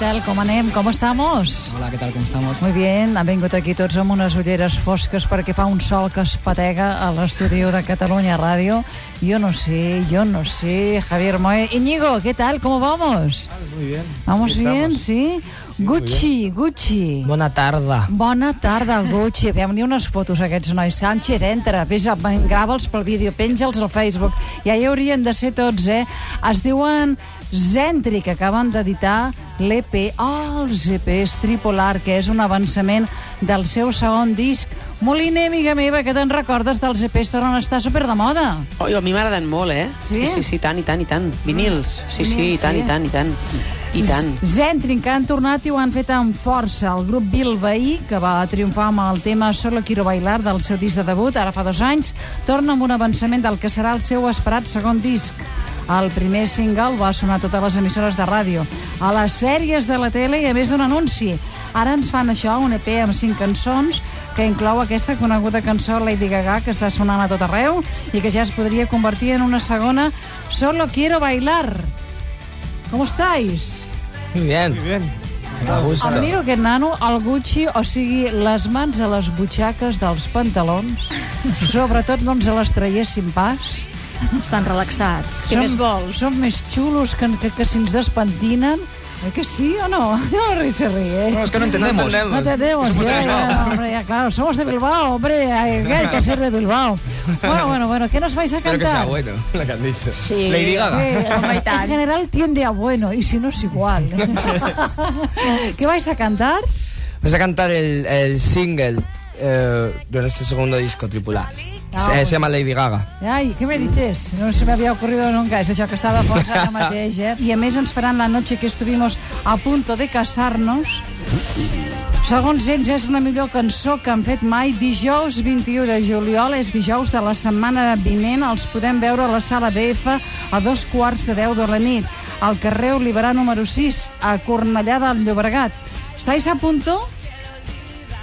tal? Com anem? Com estamos? Hola, ¿qué tal? ¿Cómo estamos? Muy bien, han vingut aquí tots amb unes ulleres fosques perquè fa un sol que es patega a l'estudi de Catalunya Ràdio. Yo no sé, yo no sé, Javier Moe. Íñigo, ¿qué tal? ¿Cómo vamos? Muy bien. ¿Vamos bien? estamos. Sí? Gucci, Gucci. Bona tarda. Bona tarda, Gucci. Fem-li unes fotos a aquests nois. Sánchez, entra, fes, grava'ls pel vídeo, penja'ls al Facebook. Ja hi haurien de ser tots, eh? Es diuen Zentri, que acaben d'editar l'EP, oh, els EPs Tripolar, que és un avançament del seu segon disc. Moliner, amiga meva, que te'n recordes dels EPs tornen a estar super de moda? Oi, a mi m'agraden molt, eh? Sí? sí, sí, sí, tant i tant i tant. Vinils, sí, sí, Vinils, i tant sí. i tant i tant. I tant. Zentrin, que han tornat i ho han fet amb força. El grup Bilbaí, que va triomfar amb el tema Solo Quiero Bailar del seu disc de debut, ara fa dos anys, torna amb un avançament del que serà el seu esperat segon disc. El primer single va sonar a totes les emissores de ràdio, a les sèries de la tele i a més d'un anunci. Ara ens fan això, un EP amb cinc cançons, que inclou aquesta coneguda cançó Lady Gaga que està sonant a tot arreu i que ja es podria convertir en una segona Solo Quiero Bailar. ¿Cómo estáis? Muy bien. Muy bien. Em miro aquest nano, el Gucci, o sigui, les mans a les butxaques dels pantalons, sobretot no ens les traiéssim pas. Estan relaxats. Què Som- més vols? Som més xulos que, que, que si ens despentinen. Eh que sí o no? No, se ríe. No, es que no entendemos. No entendemos, Somos de ya, Bilbao. ya, hombre, ya, claro, somos de Bilbao, hombre, hay, hay que ser de Bilbao. Bueno, bueno, bueno, ¿qué nos vais a Espero que sea cantar? bueno lo que han dicho. Sí. Lady Gaga. Eh, en general tiende a bueno, y si no es igual. ¿Qué vais a cantar? Vas a cantar el, el single eh, de nuestro segundo disco, Tripular. Se, se llama Lady Gaga. Ai, què me dices? No se me había ocurrido nunca. És això que està de fons ara mateix, eh? I a més ens faran la noche que estuvimos a punto de casarnos. Segons ells, és la millor cançó que han fet mai. Dijous 21 de juliol és dijous de la setmana vinent. Els podem veure a la sala BF a dos quarts de 10 de la nit, al carrer Oliverà número 6, a Cornellà del Llobregat. ¿Estáis a punto?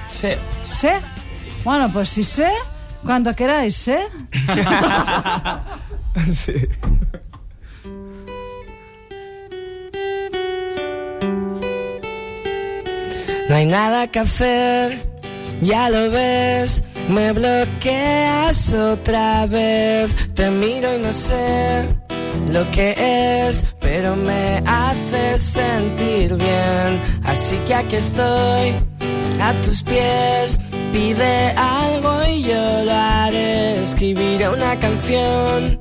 Sí. ¿Sí? Bueno, pues si sé, cuando queráis, ¿eh? sí. No hay nada que hacer, ya lo ves, me bloqueas otra vez, te miro y no sé lo que es, pero me hace sentir bien, así que aquí estoy, a tus pies, pide algo canción.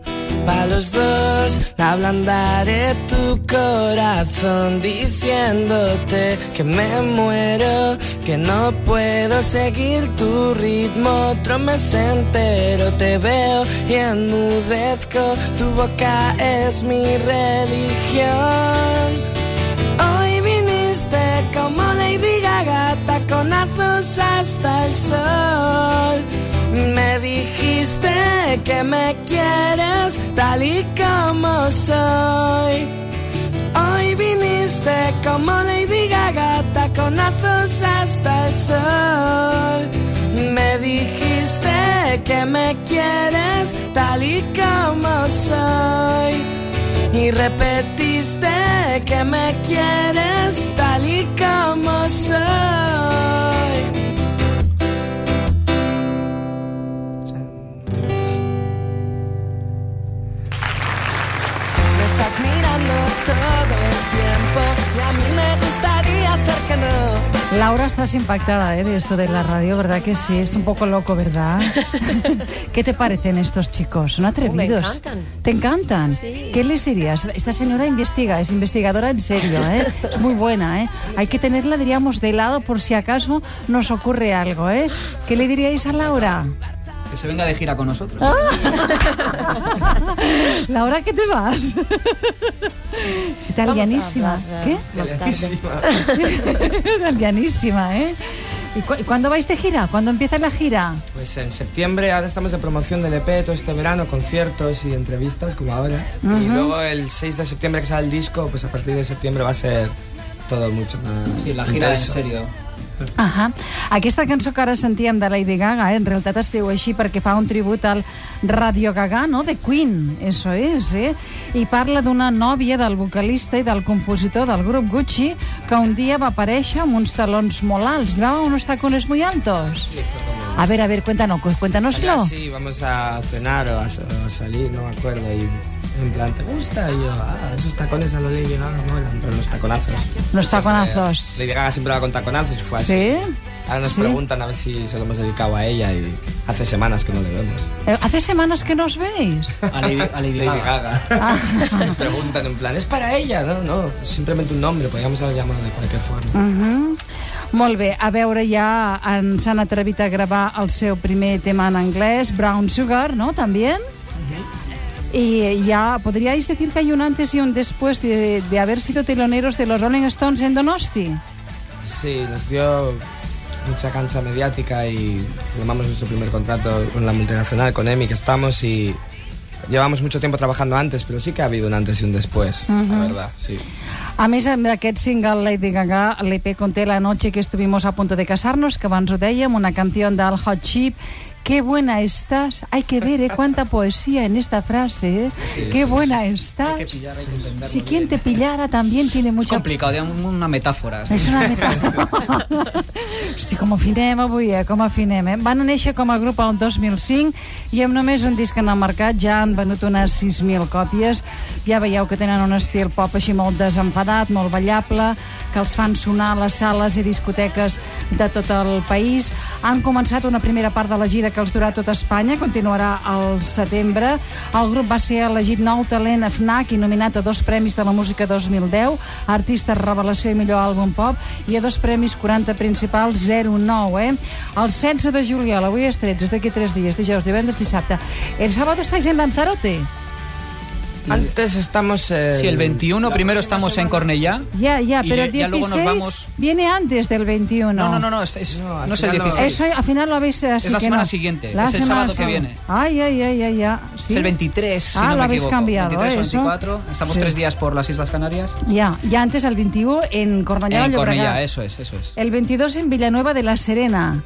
Los dos ablandaré tu corazón diciéndote que me muero, que no puedo seguir tu ritmo. Otro mes entero te veo y enmudezco, tu boca es mi religión. Hoy viniste como Lady Gaga, taconazos hasta el sol. Me dijiste que me quieres tal y como soy. Hoy viniste como Lady Gaga, taconazos hasta el sol. Me dijiste que me quieres tal y como soy. Y repetiste que me quieres tal y como soy. Estás mirando todo el tiempo y a mí me gustaría hacer que no. Laura, estás impactada ¿eh? de esto de la radio, ¿verdad que sí? Es un poco loco, ¿verdad? ¿Qué te parecen estos chicos? Son atrevidos. me encantan. ¿Te encantan? Sí. ¿Qué les dirías? Esta señora investiga, es investigadora en serio, ¿eh? Es muy buena, ¿eh? Hay que tenerla, diríamos, de lado por si acaso nos ocurre algo, ¿eh? ¿Qué le diríais a Laura? Que se venga de gira con nosotros. Laura, ¿qué te vas? Es italianísima. ¿Qué? italianísima, ¿eh? ¿Y cu- cuándo vais de gira? ¿Cuándo empieza la gira? Pues en septiembre ahora estamos de promoción del EP todo este verano, conciertos y entrevistas como ahora. Y luego el 6 de septiembre que sale el disco, pues a partir de septiembre va a ser todo mucho más Sí, la gira en intenso. serio. Ahà. Aquesta cançó que ara sentíem de Lady Gaga, eh, en realitat es diu així perquè fa un tribut al Radio Gaga, no?, de Queen, eso és, eh? I parla d'una nòvia del vocalista i del compositor del grup Gucci que un dia va aparèixer amb uns talons molt alts. Llevaba unos tacones muy altos. A ver, a ver, cuéntanos, cuéntanoslo. Allá sí, vamos a cenar o a, a salir, no me acuerdo. Y en plan, ¿te gusta? Y yo, ah, esos tacones a lo Lady Gaga molan, pero los taconazos. Los Siempre- taconazos. Lady Gaga siempre va con taconazos y fue así. ¿Sí? Ahora nos Sí. preguntan a ver si se lo hemos dedicado a ella y hace semanas que no le vemos. Eh, Hace semanas que nos veis. A Lady, a Lady Lady Gaga. Gaga. Nos preguntan en plan, ¿es para ella? No, no, simplemente un nombre, podríamos haber llamado de cualquier forma. Mhm. Molt bé, a veure, ja en s'han atrevit a gravar el seu primer tema en anglès, Brown Sugar, ¿no? También. Y ya, ¿podríais decir que hay un antes y un después de, de haber sido teloneros de los Rolling Stones en Donosti? Sí, nos dio mucha cancha mediática y firmamos nuestro primer contrato con la multinacional, con EMI, que estamos y llevamos mucho tiempo trabajando antes, pero sí que ha habido un antes y un después, la verdad, sí. A més, amb aquest single Lady Gaga, l'EP conté La noche que estuvimos a punto de casarnos, que abans ho dèiem, una canció del Hot Chip, Qué buena estás. Hay que ver, ¿eh? Cuánta poesía en esta frase, ¿eh? Qué buena estás. Hay que pillar, hay que entenderlo Si quien te pillara también tiene Es mucha... complicado, digamos, una metáfora. És una metàfora. Hosti, com afinem avui, eh? Com afinem, eh? Van néixer com a grup el 2005 i amb només un disc en el mercat ja han venut unes 6.000 còpies. Ja veieu que tenen un estil pop així molt desenfadat, molt ballable, que els fan sonar a les sales i discoteques de tot el país. Han començat una primera part de la gira que els durà tot Espanya, continuarà al setembre. El grup va ser elegit nou talent a FNAC i nominat a dos premis de la música 2010, Artista Revelació i Millor Àlbum Pop, i a dos premis 40 principals 09, eh? El 16 de juliol, avui és 13, és d'aquí 3 dies, dijous, divendres, dissabte. El sábado estáis en Lanzarote. Antes estamos... eh, Sí, el 21 primero estamos en Cornellá. Ya, ya, pero el ya 16 luego nos vamos- viene antes del 21. No, no, no, no, es, es- No, no es el final no. 16. Eso al final lo habéis así Es la que semana no. siguiente, La es el semana sábado que viene. Ay, ay, ay, ay, ya. ¿sí? Es el 23, si Ah, no lo me habéis equivoco. cambiado, 23 o ¿eh? Eso. 24. Estamos Sí. tres días por las Islas Canarias. Ya, ya antes el 21 en Cornellá En. Cornellá, eso es, eso es. El 22 en Villanueva de la Serena.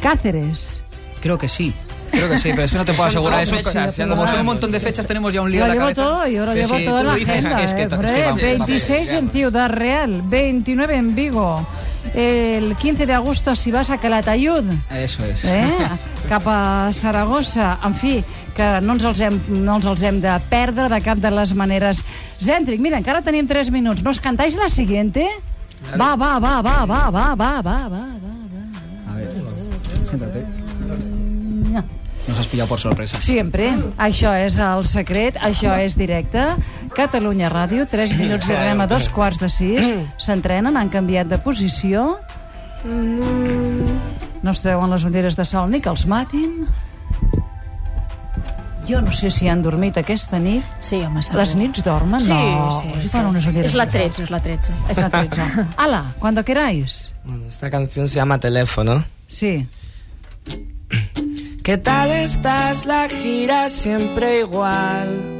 Cáceres. Creo que sí. Creo que sí, pero es que no te puedo asegurar eso. fechas, Como son un montón de fechas, tenemos ya un lío Lo en la llevo cabeza. todo, yo lo Que llevo si todo en la agenda. es que, eh, es que Fred. vamos, 26 en Ciudad Real, 29 en Vigo, el 15 de agosto si vas a Calatayud, Eso es. eh? cap a Saragossa, en fi, que no ens, els hem, no ens els hem de perdre de cap de les maneres. Zèntric, mira, encara tenim 3 minuts. ¿Nos cantáis la siguiente? Va, va, va, va, va, va, va, va, va, va. Pillado por sorpresa. Sempre. Això és el secret, això és directe. Catalunya Ràdio, 3 minuts i arribem a dos quarts de sis. S'entrenen, han canviat de posició. No es treuen les ulleres de sol ni que els matin. Jo no sé si han dormit aquesta nit. Sí, home, segur. Les nits dormen? Sí, no. sí, sí. fan unes ulleres Es la de 13, es la 13. sol. Es la 13. Ala, cuando queráis. Bueno, esta canción se llama Teléfono. Sí. ¿Qué tal estás? La gira siempre igual.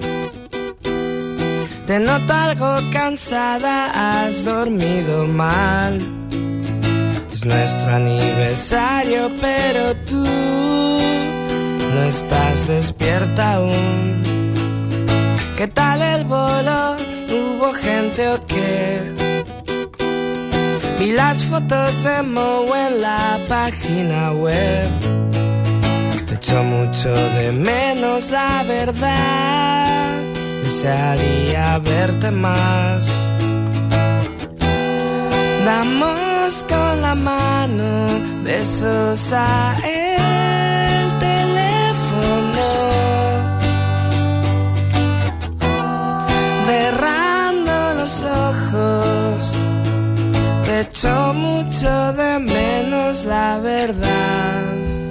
Te noto algo cansada, has dormido mal. Es nuestro aniversario, pero tú no estás despierta aún. ¿Qué tal el bolo? ¿Hubo gente o qué? Vi las fotos de Mo en la página web. Echo mucho de menos, la verdad. Desearía verte más. Damos con la mano besos a el teléfono. Cerrando los ojos. Te echo mucho de menos, la verdad.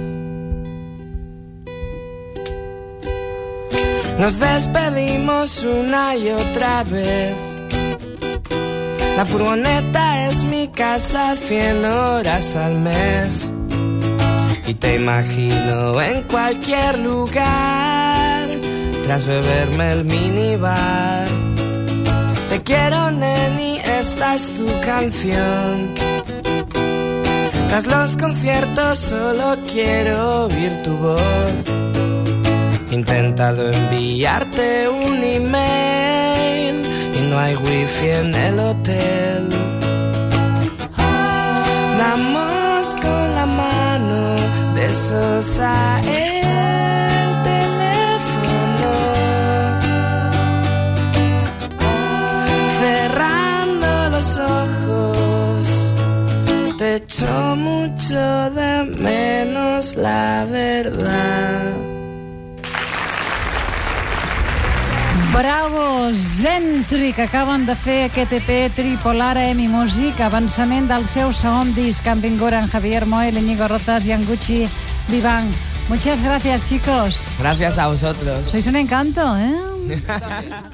Nos despedimos una y otra vez. La furgoneta es mi casa 100 horas al mes. Y te imagino en cualquier lugar, tras beberme el minibar. Te quiero, neni, esta es tu canción. Tras los conciertos solo quiero oír tu voz. Intentado enviarte un email y no hay wifi en el hotel. Damos con la mano besos a el teléfono. Cerrando los ojos, te echo mucho de menos la verdad. Bravo, Zentri, que acaben de fer aquest EP Tripolar a EMI Music, avançament del seu segon disc, amb vingut en Javier Moel, Íñigo Rotas y Anguchi Vivang. Muchas gracias, chicos. Gracias a vosotros. Sois un encanto, ¿eh?